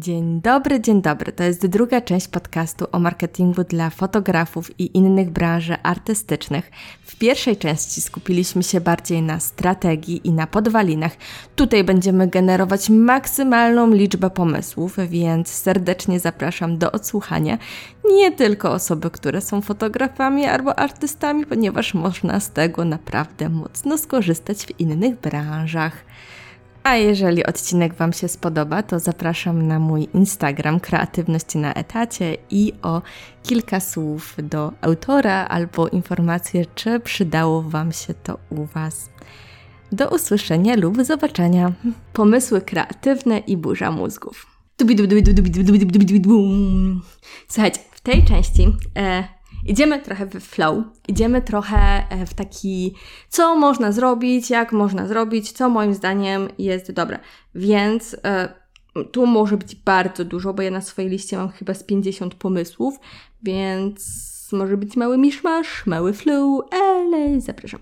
Dzień dobry, dzień dobry. To jest druga część podcastu o marketingu dla fotografów i innych branży artystycznych. W pierwszej części skupiliśmy się bardziej na strategii i na podwalinach. Tutaj będziemy generować maksymalną liczbę pomysłów, więc serdecznie zapraszam do odsłuchania. Nie tylko osoby, które są fotografami albo artystami, ponieważ można z tego naprawdę mocno skorzystać w innych branżach. A jeżeli odcinek Wam się spodoba, to zapraszam na mój Instagram Kreatywność na etacie i o kilka słów do autora albo informacje, czy przydało Wam się to u Was. Do usłyszenia lub zobaczenia. Pomysły kreatywne i burza mózgów. Słuchajcie, w tej części e, idziemy trochę w flow, idziemy trochę e, w taki, co można zrobić, jak można zrobić, co moim zdaniem jest dobre. Więc e, tu może być bardzo dużo, bo ja na swojej liście mam chyba z 50 pomysłów, więc może być mały miszmasz, mały flow, ale zapraszam.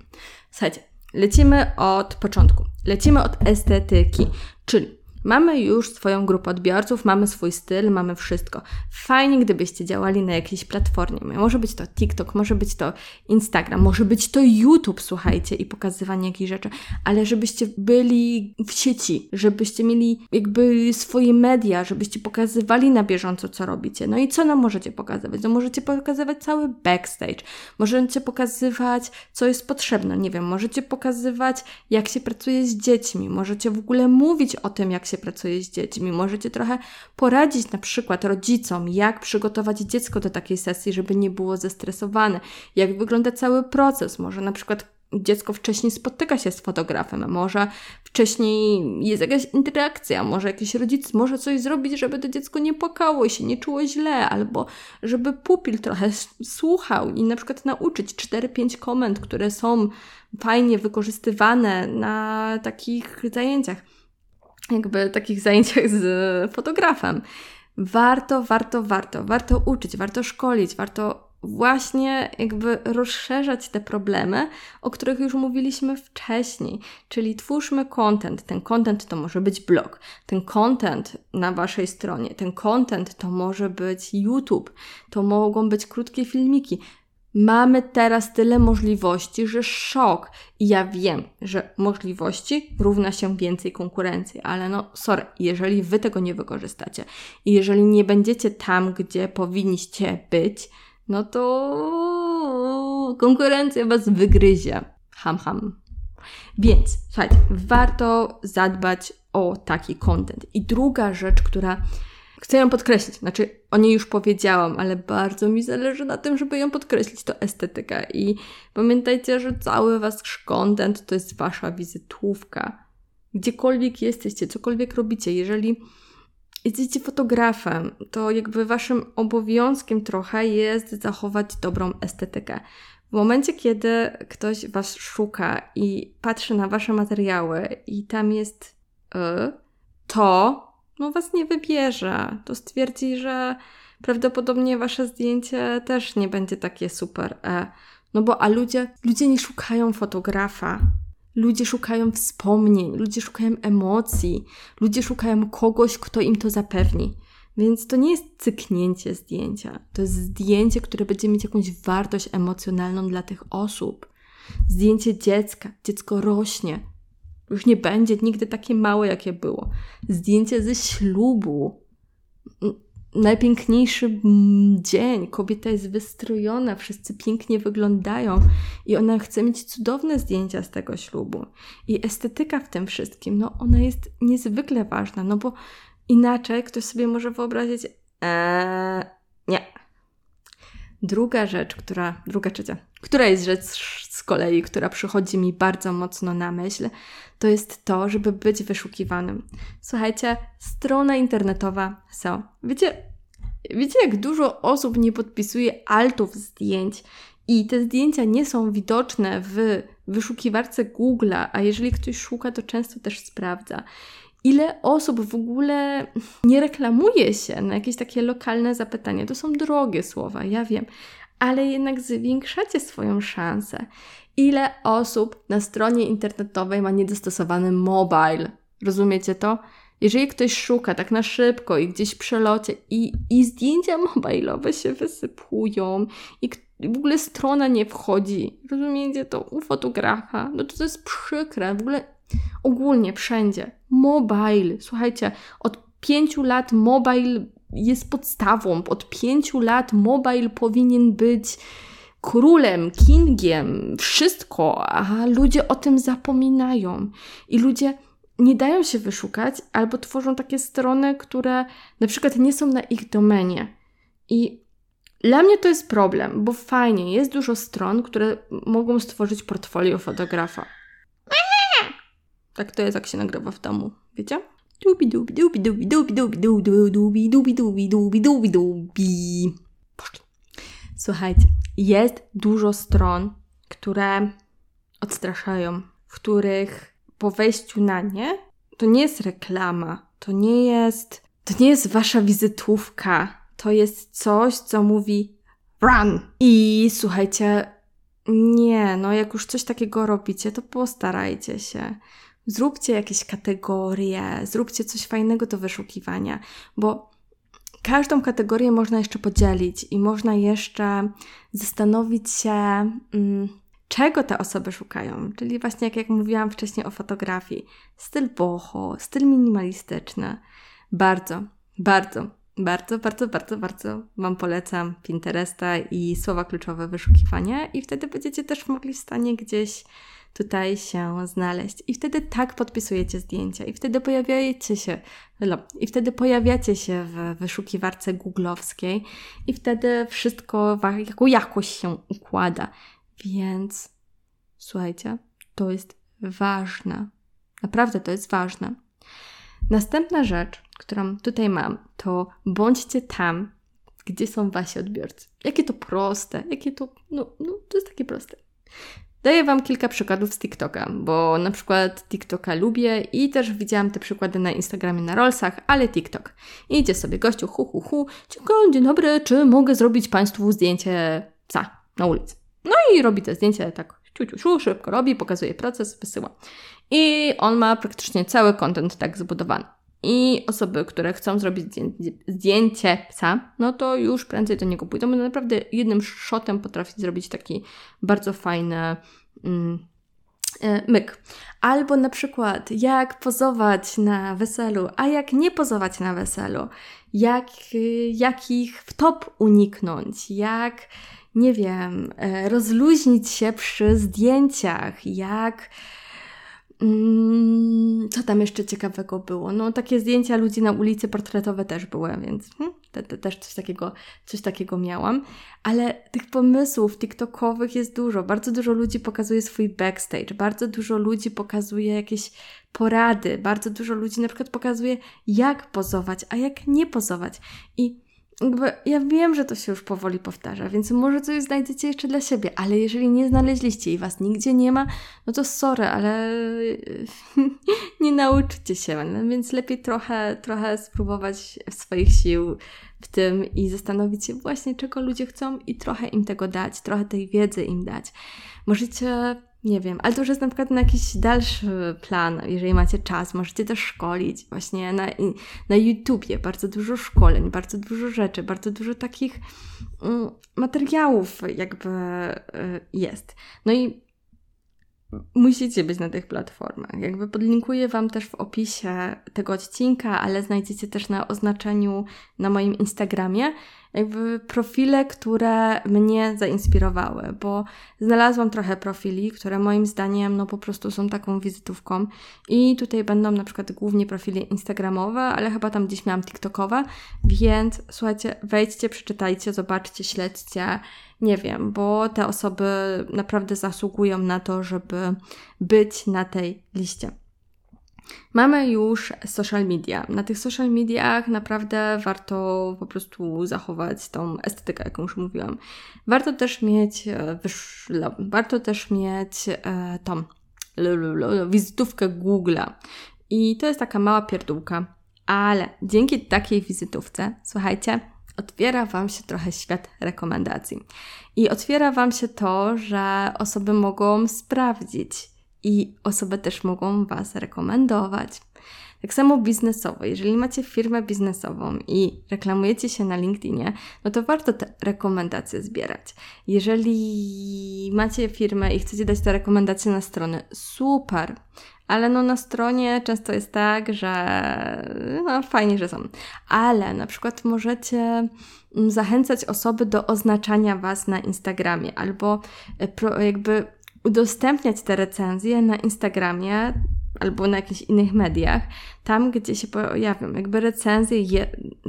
Słuchajcie, lecimy od początku. Lecimy od estetyki, czyli Mamy już swoją grupę odbiorców, mamy swój styl, mamy wszystko. Fajnie, gdybyście działali na jakiejś platformie. Może być to TikTok, może być to Instagram, może być to YouTube, słuchajcie, i pokazywanie jakichś rzeczy, ale żebyście byli w sieci, żebyście mieli jakby swoje media, żebyście pokazywali na bieżąco, co robicie. No i co nam możecie pokazywać? No możecie pokazywać cały backstage, możecie pokazywać, co jest potrzebne, nie wiem, możecie pokazywać, jak się pracuje z dziećmi, możecie w ogóle mówić o tym, jak się się pracuje z dziećmi. Możecie trochę poradzić na przykład rodzicom, jak przygotować dziecko do takiej sesji, żeby nie było zestresowane, jak wygląda cały proces. Może na przykład dziecko wcześniej spotyka się z fotografem, może wcześniej jest jakaś interakcja, może jakiś rodzic może coś zrobić, żeby to dziecko nie płakało i się nie czuło źle, albo żeby pupil trochę słuchał i na przykład nauczyć 4-5 komend, które są fajnie wykorzystywane na takich zajęciach jakby takich zajęciach z fotografem. Warto, warto, warto, warto uczyć, warto szkolić, warto właśnie jakby rozszerzać te problemy, o których już mówiliśmy wcześniej. Czyli twórzmy content. Ten content to może być blog, ten content na waszej stronie, ten content to może być YouTube, to mogą być krótkie filmiki. Mamy teraz tyle możliwości, że szok. I ja wiem, że możliwości równa się więcej konkurencji, ale no sorry, jeżeli wy tego nie wykorzystacie i jeżeli nie będziecie tam, gdzie powinniście być, no to konkurencja was wygryzie. Ham, ham. Więc słuchajcie, warto zadbać o taki content. I druga rzecz, która Chcę ją podkreślić, znaczy o niej już powiedziałam, ale bardzo mi zależy na tym, żeby ją podkreślić, to estetyka. I pamiętajcie, że cały wasz content to jest wasza wizytówka. Gdziekolwiek jesteście, cokolwiek robicie, jeżeli jesteście fotografem, to jakby waszym obowiązkiem trochę jest zachować dobrą estetykę. W momencie, kiedy ktoś was szuka i patrzy na wasze materiały i tam jest y, to no was nie wybierze. To stwierdzi, że prawdopodobnie wasze zdjęcie też nie będzie takie super e. No bo a ludzie, ludzie nie szukają fotografa. Ludzie szukają wspomnień, ludzie szukają emocji, ludzie szukają kogoś, kto im to zapewni. Więc to nie jest cyknięcie zdjęcia. To jest zdjęcie, które będzie mieć jakąś wartość emocjonalną dla tych osób. Zdjęcie dziecka. Dziecko rośnie, już nie będzie nigdy takie małe, jakie było. Zdjęcie ze ślubu. Najpiękniejszy dzień. Kobieta jest wystrojona, wszyscy pięknie wyglądają i ona chce mieć cudowne zdjęcia z tego ślubu. I estetyka w tym wszystkim, no ona jest niezwykle ważna, no bo inaczej ktoś sobie może wyobrazić, eee, Druga rzecz, która, druga trzecia, która jest rzecz z kolei, która przychodzi mi bardzo mocno na myśl, to jest to, żeby być wyszukiwanym. Słuchajcie, strona internetowa SEO. Wiecie, wiecie jak dużo osób nie podpisuje altów zdjęć i te zdjęcia nie są widoczne w wyszukiwarce Google'a, a jeżeli ktoś szuka, to często też sprawdza ile osób w ogóle nie reklamuje się na jakieś takie lokalne zapytania. To są drogie słowa, ja wiem, ale jednak zwiększacie swoją szansę. Ile osób na stronie internetowej ma niedostosowany mobile? Rozumiecie to? Jeżeli ktoś szuka tak na szybko i gdzieś w przelocie i, i zdjęcia mobilowe się wysypują i w ogóle strona nie wchodzi, rozumiecie, to u fotografa, no to to jest przykre, w ogóle ogólnie wszędzie. Mobile, słuchajcie, od pięciu lat mobile jest podstawą, od pięciu lat mobile powinien być królem, kingiem, wszystko, a ludzie o tym zapominają. I ludzie nie dają się wyszukać albo tworzą takie strony, które na przykład nie są na ich domenie. I dla mnie to jest problem, bo fajnie, jest dużo stron, które mogą stworzyć portfolio fotografa. Tak to jest, jak się nagrywa w domu, wiecie? Słuchajcie, jest dużo stron, które odstraszają, w których po wejściu na nie to nie jest reklama, to nie jest, to nie jest wasza wizytówka, to jest coś, co mówi run. I słuchajcie, nie, no jak już coś takiego robicie, to postarajcie się. Zróbcie jakieś kategorie, zróbcie coś fajnego do wyszukiwania, bo każdą kategorię można jeszcze podzielić i można jeszcze zastanowić się, mm, czego te osoby szukają. Czyli właśnie jak, jak mówiłam wcześniej o fotografii, styl boho, styl minimalistyczny. Bardzo, bardzo, bardzo, bardzo, bardzo, bardzo Wam polecam Pinteresta i słowa kluczowe wyszukiwania i wtedy będziecie też mogli w stanie gdzieś tutaj się znaleźć. I wtedy tak podpisujecie zdjęcia, i wtedy pojawiacie się, i wtedy pojawiacie się w wyszukiwarce googlowskiej, i wtedy wszystko jako jakoś się układa. Więc słuchajcie, to jest ważne. Naprawdę to jest ważne. Następna rzecz, którą tutaj mam, to bądźcie tam, gdzie są wasi odbiorcy. Jakie to proste, jakie to, no, no to jest takie proste. Daję Wam kilka przykładów z TikToka, bo na przykład TikToka lubię i też widziałam te przykłady na Instagramie na Rollsach, ale TikTok. Idzie sobie gościu, hu, hu, hu, dzień dobry, czy mogę zrobić Państwu zdjęcie psa na ulicy? No i robi te zdjęcie tak ciu, ciu, ciu, szybko robi, pokazuje proces, wysyła. I on ma praktycznie cały content tak zbudowany. I osoby, które chcą zrobić zdjęcie psa, no to już prędzej do niego pójdą. Naprawdę jednym shotem potrafi zrobić taki bardzo fajny mm, e, myk. Albo na przykład, jak pozować na weselu, a jak nie pozować na weselu, jak, jakich wtop uniknąć, jak, nie wiem, e, rozluźnić się przy zdjęciach, jak co tam jeszcze ciekawego było? No, takie zdjęcia ludzi na ulicy portretowe też były, więc hmm, te, te, też coś takiego, coś takiego miałam. Ale tych pomysłów TikTokowych jest dużo. Bardzo dużo ludzi pokazuje swój backstage, bardzo dużo ludzi pokazuje jakieś porady, bardzo dużo ludzi na przykład pokazuje, jak pozować, a jak nie pozować. I jakby ja wiem, że to się już powoli powtarza, więc może coś znajdziecie jeszcze dla siebie, ale jeżeli nie znaleźliście i was nigdzie nie ma, no to sorry, ale nie nauczycie się, no więc lepiej trochę, trochę spróbować swoich sił w tym i zastanowić się właśnie, czego ludzie chcą i trochę im tego dać, trochę tej wiedzy im dać. Możecie nie wiem, ale to już jest na przykład na jakiś dalszy plan, jeżeli macie czas, możecie też szkolić właśnie na, na YouTubie, bardzo dużo szkoleń, bardzo dużo rzeczy, bardzo dużo takich mm, materiałów jakby y, jest. No i musicie być na tych platformach. Jakby podlinkuję Wam też w opisie tego odcinka, ale znajdziecie też na oznaczeniu na moim Instagramie jakby profile, które mnie zainspirowały, bo znalazłam trochę profili, które moim zdaniem no po prostu są taką wizytówką i tutaj będą na przykład głównie profile instagramowe, ale chyba tam gdzieś miałam tiktokowe, więc słuchajcie, wejdźcie, przeczytajcie, zobaczcie, śledźcie, nie wiem, bo te osoby naprawdę zasługują na to, żeby być na tej liście. Mamy już social media. Na tych social mediach naprawdę warto po prostu zachować tą estetykę, jaką już mówiłam. Warto też mieć, e, warto też mieć e, tą wizytówkę Google'a. I to jest taka mała pierdółka, ale dzięki takiej wizytówce, słuchajcie, otwiera Wam się trochę świat rekomendacji. I otwiera Wam się to, że osoby mogą sprawdzić, i osoby też mogą Was rekomendować. Tak samo biznesowo. Jeżeli macie firmę biznesową i reklamujecie się na LinkedInie, no to warto te rekomendacje zbierać. Jeżeli macie firmę i chcecie dać te rekomendacje na stronę, super. Ale no na stronie często jest tak, że no fajnie, że są. Ale na przykład możecie mm, zachęcać osoby do oznaczania Was na Instagramie albo e, jakby udostępniać te recenzje na Instagramie albo na jakichś innych mediach, tam gdzie się pojawią. Jakby recenzje je,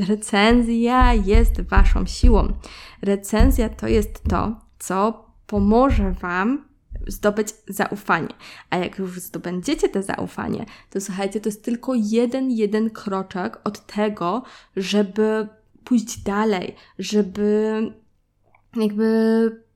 recenzja jest Waszą siłą. Recenzja to jest to, co pomoże Wam zdobyć zaufanie. A jak już zdobędziecie te zaufanie, to słuchajcie, to jest tylko jeden, jeden kroczek od tego, żeby pójść dalej, żeby jakby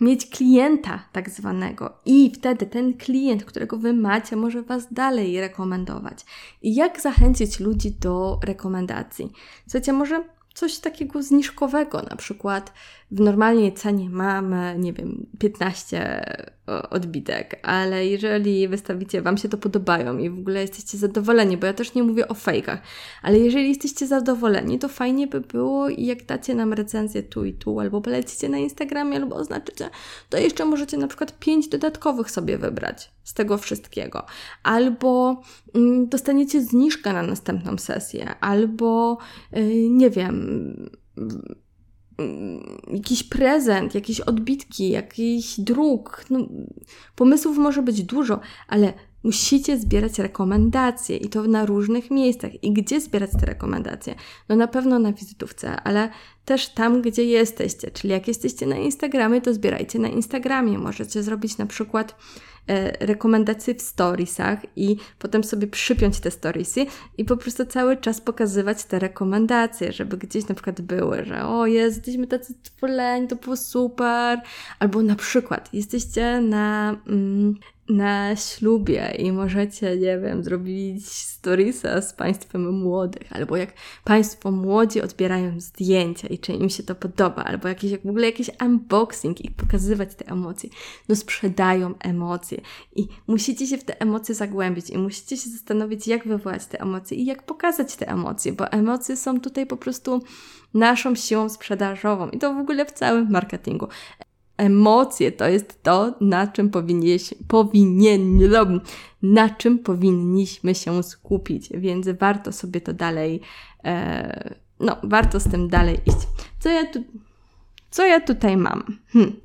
mieć klienta tak zwanego i wtedy ten klient, którego Wy macie, może Was dalej rekomendować. I jak zachęcić ludzi do rekomendacji? Słuchajcie, może coś takiego zniżkowego, na przykład w normalnej cenie mamy, nie wiem, 15 odbitek, ale jeżeli wystawicie, Wam się to podobają i w ogóle jesteście zadowoleni, bo ja też nie mówię o fejkach, ale jeżeli jesteście zadowoleni, to fajnie by było, jak dacie nam recenzję tu i tu, albo polecicie na Instagramie, albo oznaczycie, to jeszcze możecie na przykład 5 dodatkowych sobie wybrać z tego wszystkiego, albo mm, dostaniecie zniżkę na następną sesję, albo yy, nie wiem, jakiś prezent, jakieś odbitki, jakiś druk. No, pomysłów może być dużo, ale musicie zbierać rekomendacje i to na różnych miejscach. I gdzie zbierać te rekomendacje? No na pewno na wizytówce, ale też tam, gdzie jesteście. Czyli jak jesteście na Instagramie, to zbierajcie na Instagramie. Możecie zrobić na przykład E, rekomendacje w storiesach i potem sobie przypiąć te storiesy i po prostu cały czas pokazywać te rekomendacje, żeby gdzieś na przykład były, że o, jesteśmy tacy zadowoleni, to było super. Albo na przykład jesteście na mm, na ślubie i możecie, nie wiem, zrobić storiesa z państwem młodych, albo jak państwo młodzi odbierają zdjęcia i czy im się to podoba, albo jakiś, jak w ogóle jakiś unboxing i pokazywać te emocje. No sprzedają emocje i musicie się w te emocje zagłębić i musicie się zastanowić, jak wywołać te emocje i jak pokazać te emocje, bo emocje są tutaj po prostu naszą siłą sprzedażową i to w ogóle w całym marketingu. Emocje to jest to, na czym powinniś, powinien, na czym powinniśmy się skupić, więc warto sobie to dalej, e, no, warto z tym dalej iść. Co ja tu, co ja tutaj mam? Hm.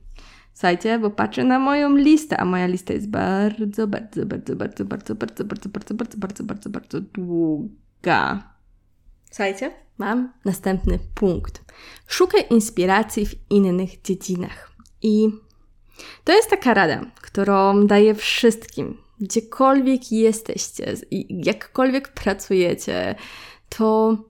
Słuchajcie, bo patrzę na moją listę, a moja lista jest bardzo, bardzo, bardzo, bardzo, bardzo, bardzo, bardzo, bardzo, bardzo, bardzo, bardzo, bardzo długa. Słuchajcie, mam następny punkt. Szukaj inspiracji w innych dziedzinach. I to jest taka rada, którą daję wszystkim, gdziekolwiek jesteście i jakkolwiek pracujecie, to mm,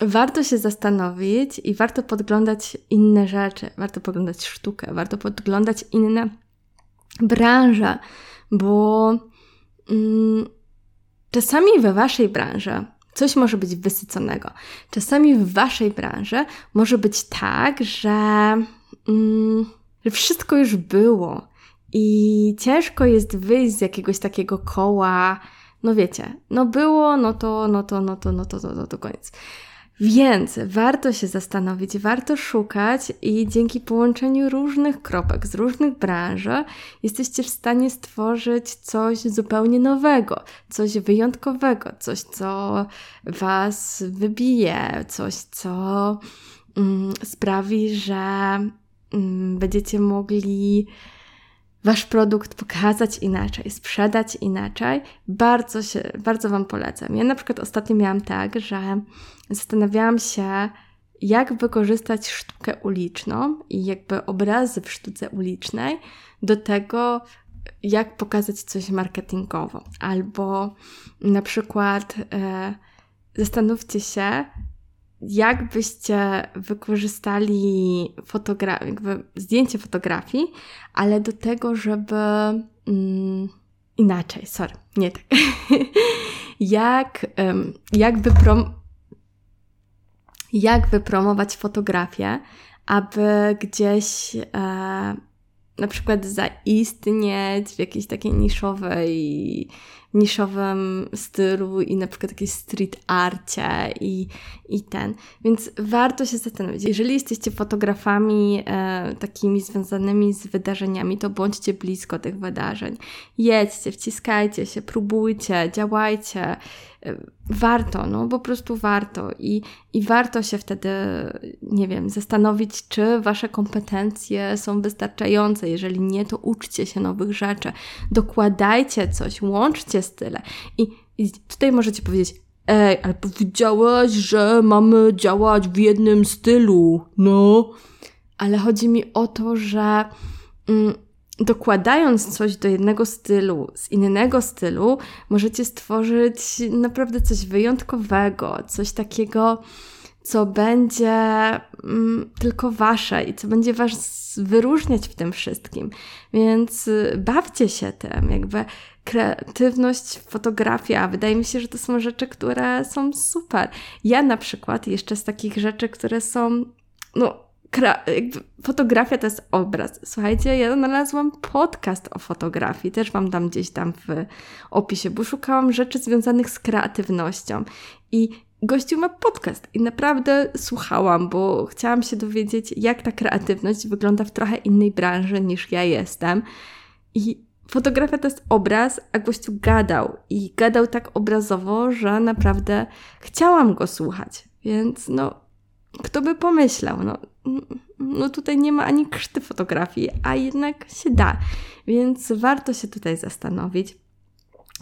warto się zastanowić i warto podglądać inne rzeczy, warto podglądać sztukę, warto podglądać inne branże, bo mm, czasami we waszej branży coś może być wysyconego. Czasami w waszej branży może być tak, że mm, że wszystko już było i ciężko jest wyjść z jakiegoś takiego koła, no wiecie, no było, no to, no to, no to, no to, no to, to koniec. Więc warto się zastanowić, warto szukać i dzięki połączeniu różnych kropek z różnych branży jesteście w stanie stworzyć coś zupełnie nowego, coś wyjątkowego, coś, co Was wybije, coś, co mm, sprawi, że Mm, będziecie mogli wasz produkt pokazać inaczej, sprzedać inaczej, bardzo się, bardzo Wam polecam. Ja na przykład ostatnio miałam tak, że zastanawiałam się, jak wykorzystać sztukę uliczną i jakby obrazy w sztuce ulicznej do tego, jak pokazać coś marketingowo. Albo na przykład e, zastanówcie się, jak byście wykorzystali fotogra- jakby zdjęcie fotografii, ale do tego, żeby mm, inaczej, sorry, nie tak. jak, um, jak, wyprom- jak wypromować fotografię, aby gdzieś e, na przykład zaistnieć w jakiejś takiej niszowej niszowym stylu i na przykład jakieś street arcie i, i ten. Więc warto się zastanowić. Jeżeli jesteście fotografami e, takimi związanymi z wydarzeniami, to bądźcie blisko tych wydarzeń. Jedźcie, wciskajcie się, próbujcie, działajcie warto, no po prostu warto i, i warto się wtedy, nie wiem, zastanowić, czy Wasze kompetencje są wystarczające. Jeżeli nie, to uczcie się nowych rzeczy, dokładajcie coś, łączcie style. I, i tutaj możecie powiedzieć, ej, ale powiedziałaś, że mamy działać w jednym stylu, no. Ale chodzi mi o to, że... Mm, dokładając coś do jednego stylu, z innego stylu, możecie stworzyć naprawdę coś wyjątkowego, coś takiego, co będzie mm, tylko wasze i co będzie was wyróżniać w tym wszystkim. Więc y, bawcie się tym, jakby kreatywność, fotografia. Wydaje mi się, że to są rzeczy, które są super. Ja na przykład jeszcze z takich rzeczy, które są, no, fotografia to jest obraz. Słuchajcie, ja znalazłam podcast o fotografii, też Wam dam gdzieś tam w opisie, bo szukałam rzeczy związanych z kreatywnością i gościu ma podcast i naprawdę słuchałam, bo chciałam się dowiedzieć, jak ta kreatywność wygląda w trochę innej branży niż ja jestem. I fotografia to jest obraz, a gościu gadał i gadał tak obrazowo, że naprawdę chciałam go słuchać. Więc no, kto by pomyślał, no, no tutaj nie ma ani krzty fotografii, a jednak się da. Więc warto się tutaj zastanowić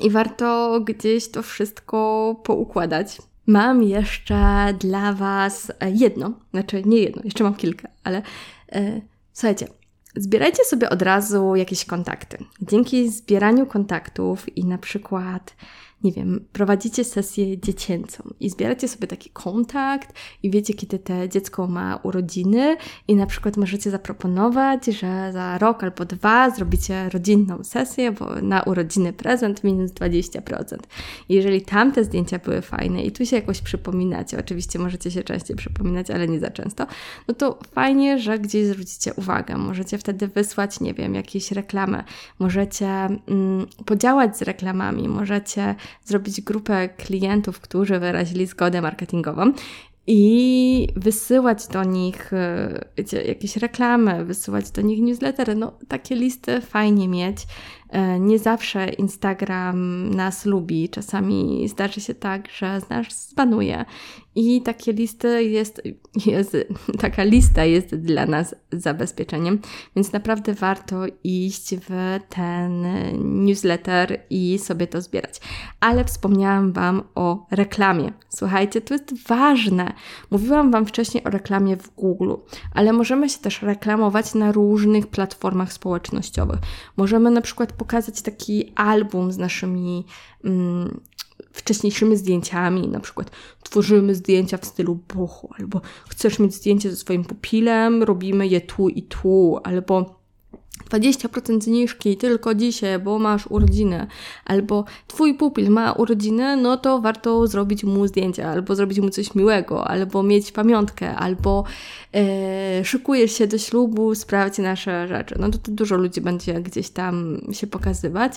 i warto gdzieś to wszystko poukładać. Mam jeszcze dla Was jedno, znaczy nie jedno, jeszcze mam kilka, ale e, słuchajcie, zbierajcie sobie od razu jakieś kontakty. Dzięki zbieraniu kontaktów i na przykład nie wiem, prowadzicie sesję dziecięcą i zbieracie sobie taki kontakt i wiecie, kiedy te dziecko ma urodziny i na przykład możecie zaproponować, że za rok albo dwa zrobicie rodzinną sesję, bo na urodziny prezent minus 20%. I jeżeli tamte zdjęcia były fajne i tu się jakoś przypominacie, oczywiście możecie się częściej przypominać, ale nie za często, no to fajnie, że gdzieś zwrócicie uwagę. Możecie wtedy wysłać, nie wiem, jakieś reklamy, możecie mm, podziałać z reklamami, możecie zrobić grupę klientów, którzy wyrazili zgodę marketingową i wysyłać do nich e, wiecie, jakieś reklamy, wysyłać do nich newslettery. No, takie listy fajnie mieć. E, nie zawsze Instagram nas lubi. Czasami zdarzy się tak, że nas zbanuje. I takie listy jest, jest, taka lista jest dla nas zabezpieczeniem, więc naprawdę warto iść w ten newsletter i sobie to zbierać. Ale wspomniałam Wam o reklamie. Słuchajcie, to jest ważne. Mówiłam Wam wcześniej o reklamie w Google, ale możemy się też reklamować na różnych platformach społecznościowych. Możemy na przykład pokazać taki album z naszymi mm, wcześniejszymi zdjęciami, na przykład tworzymy zdjęcia w stylu boho, albo chcesz mieć zdjęcie ze swoim pupilem, robimy je tu i tu, albo 20% zniżki tylko dzisiaj, bo masz urodziny, albo twój pupil ma urodziny, no to warto zrobić mu zdjęcie, albo zrobić mu coś miłego, albo mieć pamiątkę, albo e, szykujesz się do ślubu, sprawdź nasze rzeczy. No to, to dużo ludzi będzie gdzieś tam się pokazywać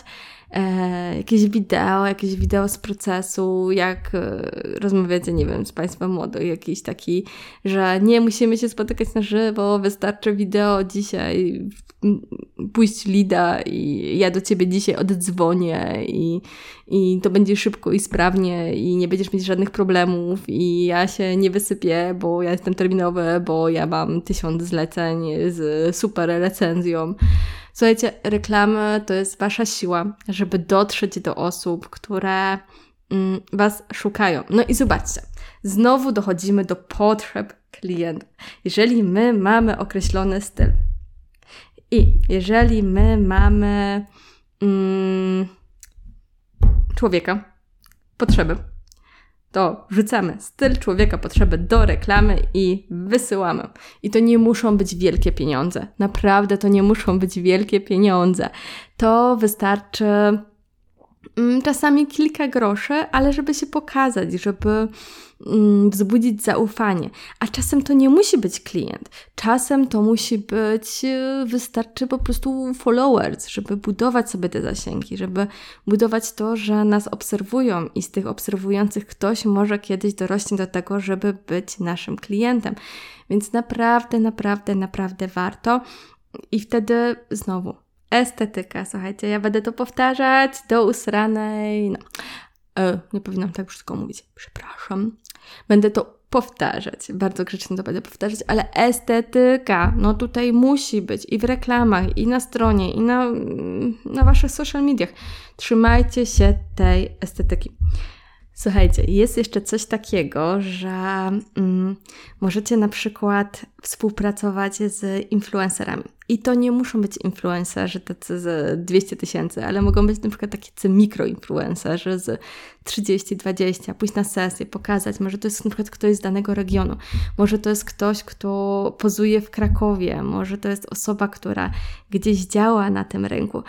e, jakieś wideo, jakieś wideo z procesu, jak e, rozmawiacie, nie wiem, z Państwem młodo, jakiś taki, że nie musimy się spotykać na żywo, wystarczy wideo dzisiaj, pójść lida i ja do Ciebie dzisiaj oddzwonię i, i to będzie szybko i sprawnie i nie będziesz mieć żadnych problemów i ja się nie wysypię, bo ja jestem terminowy, bo ja mam tysiąc zleceń z super recenzją. Słuchajcie, reklamy to jest wasza siła, żeby dotrzeć do osób, które mm, was szukają. No i zobaczcie, znowu dochodzimy do potrzeb klientów. Jeżeli my mamy określony styl i jeżeli my mamy mm, człowieka, potrzeby, to rzucamy styl człowieka, potrzeby do reklamy i wysyłamy. I to nie muszą być wielkie pieniądze. Naprawdę to nie muszą być wielkie pieniądze. To wystarczy Mm, czasami kilka groszy, ale żeby się pokazać, żeby wzbudzić zaufanie. A czasem to nie musi być klient. Czasem to musi być, y, wystarczy po prostu followers, żeby budować sobie te zasięgi, żeby budować to, że nas obserwują i z tych obserwujących ktoś może kiedyś dorośnie do tego, żeby być naszym klientem. Więc naprawdę, naprawdę, naprawdę warto. I wtedy znowu estetyka, słuchajcie, ja będę to powtarzać do usranej, no, e, nie powinnam tak wszystko mówić, przepraszam. Będę to powtarzać, bardzo grzecznie to będę powtarzać, ale estetyka, no tutaj musi być i w reklamach, i na stronie, i na, na waszych social mediach. Trzymajcie się tej estetyki. Słuchajcie, jest jeszcze coś takiego, że mm, możecie na przykład współpracować z influencerami. I to nie muszą być influencerzy tacy z 200 tysięcy, ale mogą być na przykład tacy mikroinfluencerzy z 30-20, pójść na sesję, pokazać. Może to jest na przykład ktoś z danego regionu, może to jest ktoś, kto pozuje w Krakowie, może to jest osoba, która gdzieś działa na tym rynku.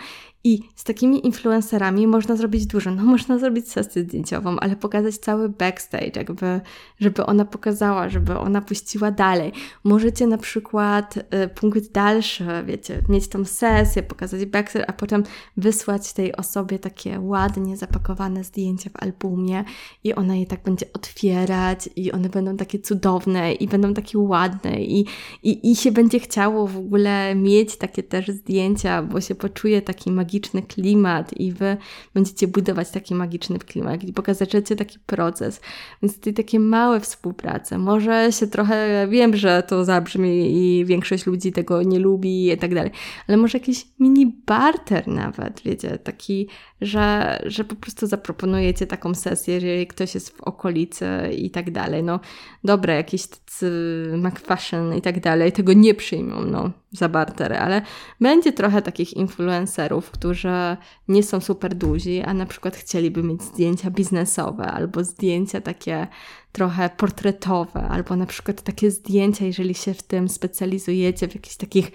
I z takimi influencerami można zrobić dużo. No, można zrobić sesję zdjęciową, ale pokazać cały backstage, jakby, żeby ona pokazała, żeby ona puściła dalej. Możecie na przykład y, punkt dalszy, wiecie, mieć tą sesję, pokazać backstage, a potem wysłać tej osobie takie ładnie zapakowane zdjęcia w albumie i ona je tak będzie otwierać i one będą takie cudowne i będą takie ładne i, i, i się będzie chciało w ogóle mieć takie też zdjęcia, bo się poczuje taki magiczny magiczny klimat i wy będziecie budować taki magiczny klimat i pokażecie taki proces. Więc tutaj takie małe współprace. Może się trochę, wiem, że to zabrzmi i większość ludzi tego nie lubi i tak dalej, ale może jakiś mini barter nawet, wiecie, taki, że, że po prostu zaproponujecie taką sesję, jeżeli ktoś jest w okolicy i tak dalej. No dobre, jakieś tacy McFashion i tak dalej, tego nie przyjmą, no za bartery, ale będzie trochę takich influencerów, którzy nie są super duzi, a na przykład chcieliby mieć zdjęcia biznesowe albo zdjęcia takie trochę portretowe, albo na przykład takie zdjęcia, jeżeli się w tym specjalizujecie, w jakichś takich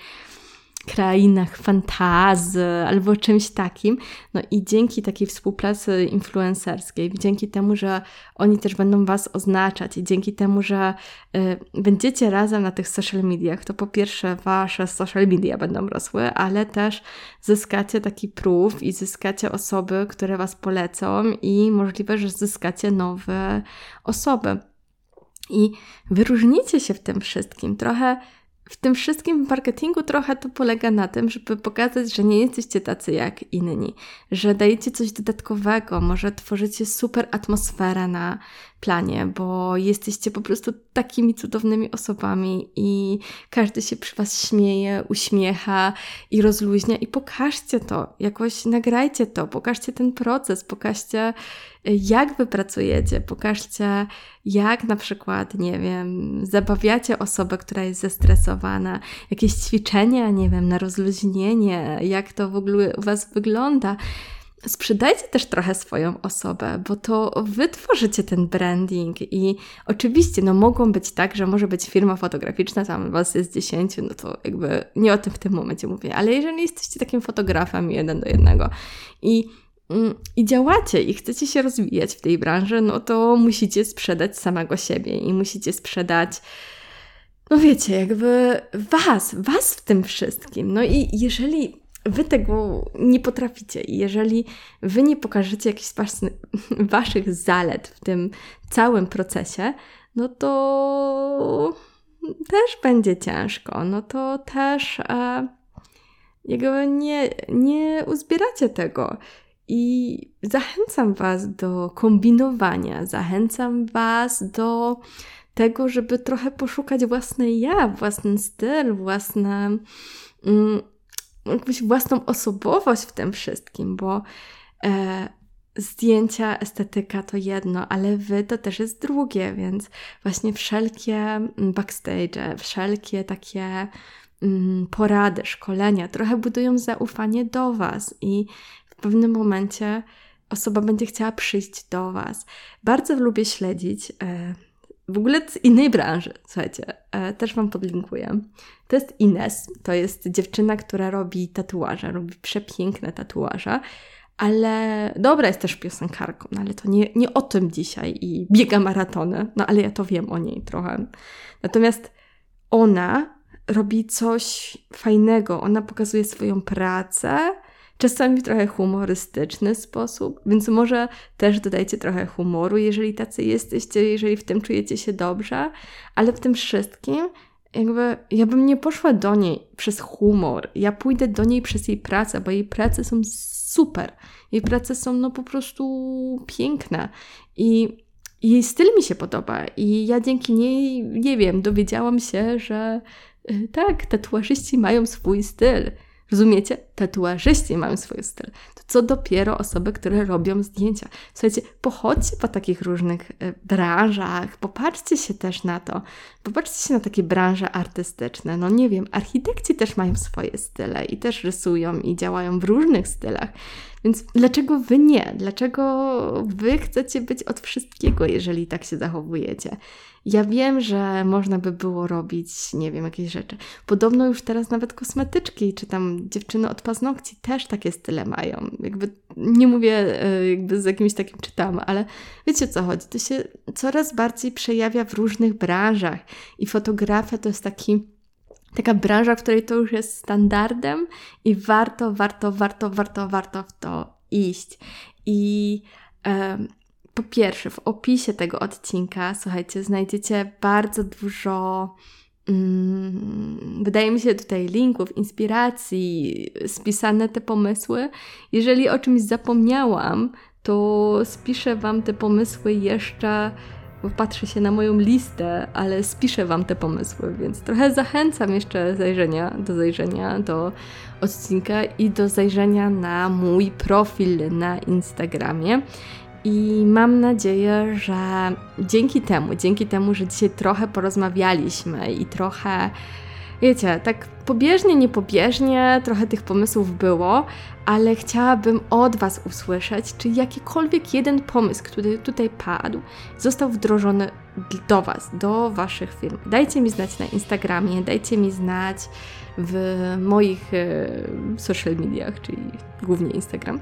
krainach fantazy albo czymś takim. No i dzięki takiej współpracy influencerskiej, dzięki temu, że oni też będą Was oznaczać i dzięki temu, że y, będziecie razem na tych social mediach, to po pierwsze Wasze social media będą rosły, ale też zyskacie taki proof i zyskacie osoby, które Was polecą i możliwe, że zyskacie nowe osoby. I wyróżnicie się w tym wszystkim. Trochę w tym wszystkim marketingu trochę to polega na tym, żeby pokazać, że nie jesteście tacy jak inni, że dajecie coś dodatkowego, może tworzycie super atmosferę na planie, bo jesteście po prostu takimi cudownymi osobami i każdy się przy Was śmieje, uśmiecha i rozluźnia. I pokażcie to, jakoś nagrajcie to, pokażcie ten proces, pokażcie jak wy pracujecie, pokażcie jak na przykład, nie wiem, zabawiacie osobę, która jest zestresowana, jakieś ćwiczenia, nie wiem, na rozluźnienie, jak to w ogóle u Was wygląda. Sprzedajcie też trochę swoją osobę, bo to wy tworzycie ten branding i oczywiście, no mogą być tak, że może być firma fotograficzna, tam was jest 10, no to jakby nie o tym w tym momencie mówię, ale jeżeli jesteście takim fotografem jeden do jednego i i działacie i chcecie się rozwijać w tej branży, no to musicie sprzedać samego siebie i musicie sprzedać, no wiecie, jakby was, was w tym wszystkim. No i jeżeli wy tego nie potraficie i jeżeli wy nie pokażecie jakichś waszych zalet w tym całym procesie, no to też będzie ciężko, no to też e, jakby nie, nie uzbieracie tego. I zachęcam Was do kombinowania, zachęcam Was do tego, żeby trochę poszukać własnej ja, własny styl, własne. Mm, jakąś własną osobowość w tym wszystkim, bo e, zdjęcia, estetyka to jedno, ale wy to też jest drugie, więc właśnie wszelkie mm, backstage, wszelkie takie mm, porady, szkolenia trochę budują zaufanie do was i w pewnym momencie osoba będzie chciała przyjść do was. Bardzo lubię śledzić. E, w ogóle z innej branży, słuchajcie, e, też Wam podlinkuję. To jest Ines, to jest dziewczyna, która robi tatuaże, robi przepiękne tatuaże, ale dobra jest też piosenkarką, no ale to nie, nie o tym dzisiaj i biega maratony, no ale ja to wiem o niej trochę. Natomiast ona robi coś fajnego, ona pokazuje swoją pracę, czasami w trochę humorystyczny sposób, więc może też dodajcie trochę humoru, jeżeli tacy jesteście, jeżeli w tym czujecie się dobrze, ale w tym wszystkim jakby ja bym nie poszła do niej przez humor, ja pójdę do niej przez jej pracę, bo jej prace są super. Jej prace są no po prostu piękne i jej styl mi się podoba i ja dzięki niej, nie wiem, dowiedziałam się, że y, tak, tatuażyści mają swój styl. Rozumiecie? Tatuażyści mają swój styl. To co dopiero osoby, które robią zdjęcia. Słuchajcie, pochodźcie po takich różnych e, branżach, popatrzcie się też na to. Popatrzcie się na takie branże artystyczne. No nie wiem, architekci też mają swoje style i też rysują i działają w różnych stylach. Więc dlaczego wy nie? Dlaczego wy chcecie być od wszystkiego, jeżeli tak się zachowujecie? Ja wiem, że można by było robić, nie wiem, jakieś rzeczy. Podobno już teraz nawet kosmetyczki, czy tam dziewczyny od paznokci też takie style mają. Jakby nie mówię, e, jakby z jakimś takim czytam, ale wiecie o co chodzi. To się coraz bardziej przejawia w różnych branżach i fotografia to jest taki taka branża, w której to już jest standardem i warto, warto, warto, warto, warto w to iść. I po pierwsze, w opisie tego odcinka, słuchajcie, znajdziecie bardzo dużo. Mm, wydaje mi się tutaj linków, inspiracji, spisane te pomysły. Jeżeli o czymś zapomniałam, to spiszę Wam te pomysły jeszcze patrzę się na moją listę, ale spiszę Wam te pomysły, więc trochę zachęcam jeszcze zajrzenia, do zajrzenia do odcinka i do zajrzenia na mój profil na Instagramie. I mam nadzieję, że dzięki temu, dzięki temu, że dzisiaj trochę porozmawialiśmy i trochę, wiecie, tak pobieżnie, niepobieżnie, trochę tych pomysłów było, ale chciałabym od Was usłyszeć, czy jakikolwiek jeden pomysł, który tutaj padł, został wdrożony do Was, do Waszych firm. Dajcie mi znać na Instagramie, dajcie mi znać w moich e, social mediach, czyli głównie Instagram.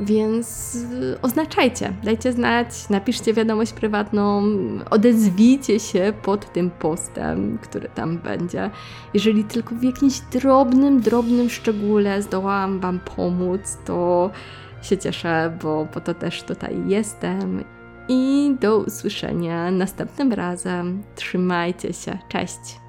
Więc oznaczajcie, dajcie znać, napiszcie wiadomość prywatną, odezwijcie się pod tym postem, który tam będzie. Jeżeli tylko w jakimś drobnym, drobnym szczególe zdołałam Wam pomóc, to się cieszę, bo po to też tutaj jestem. I do usłyszenia następnym razem. Trzymajcie się. Cześć.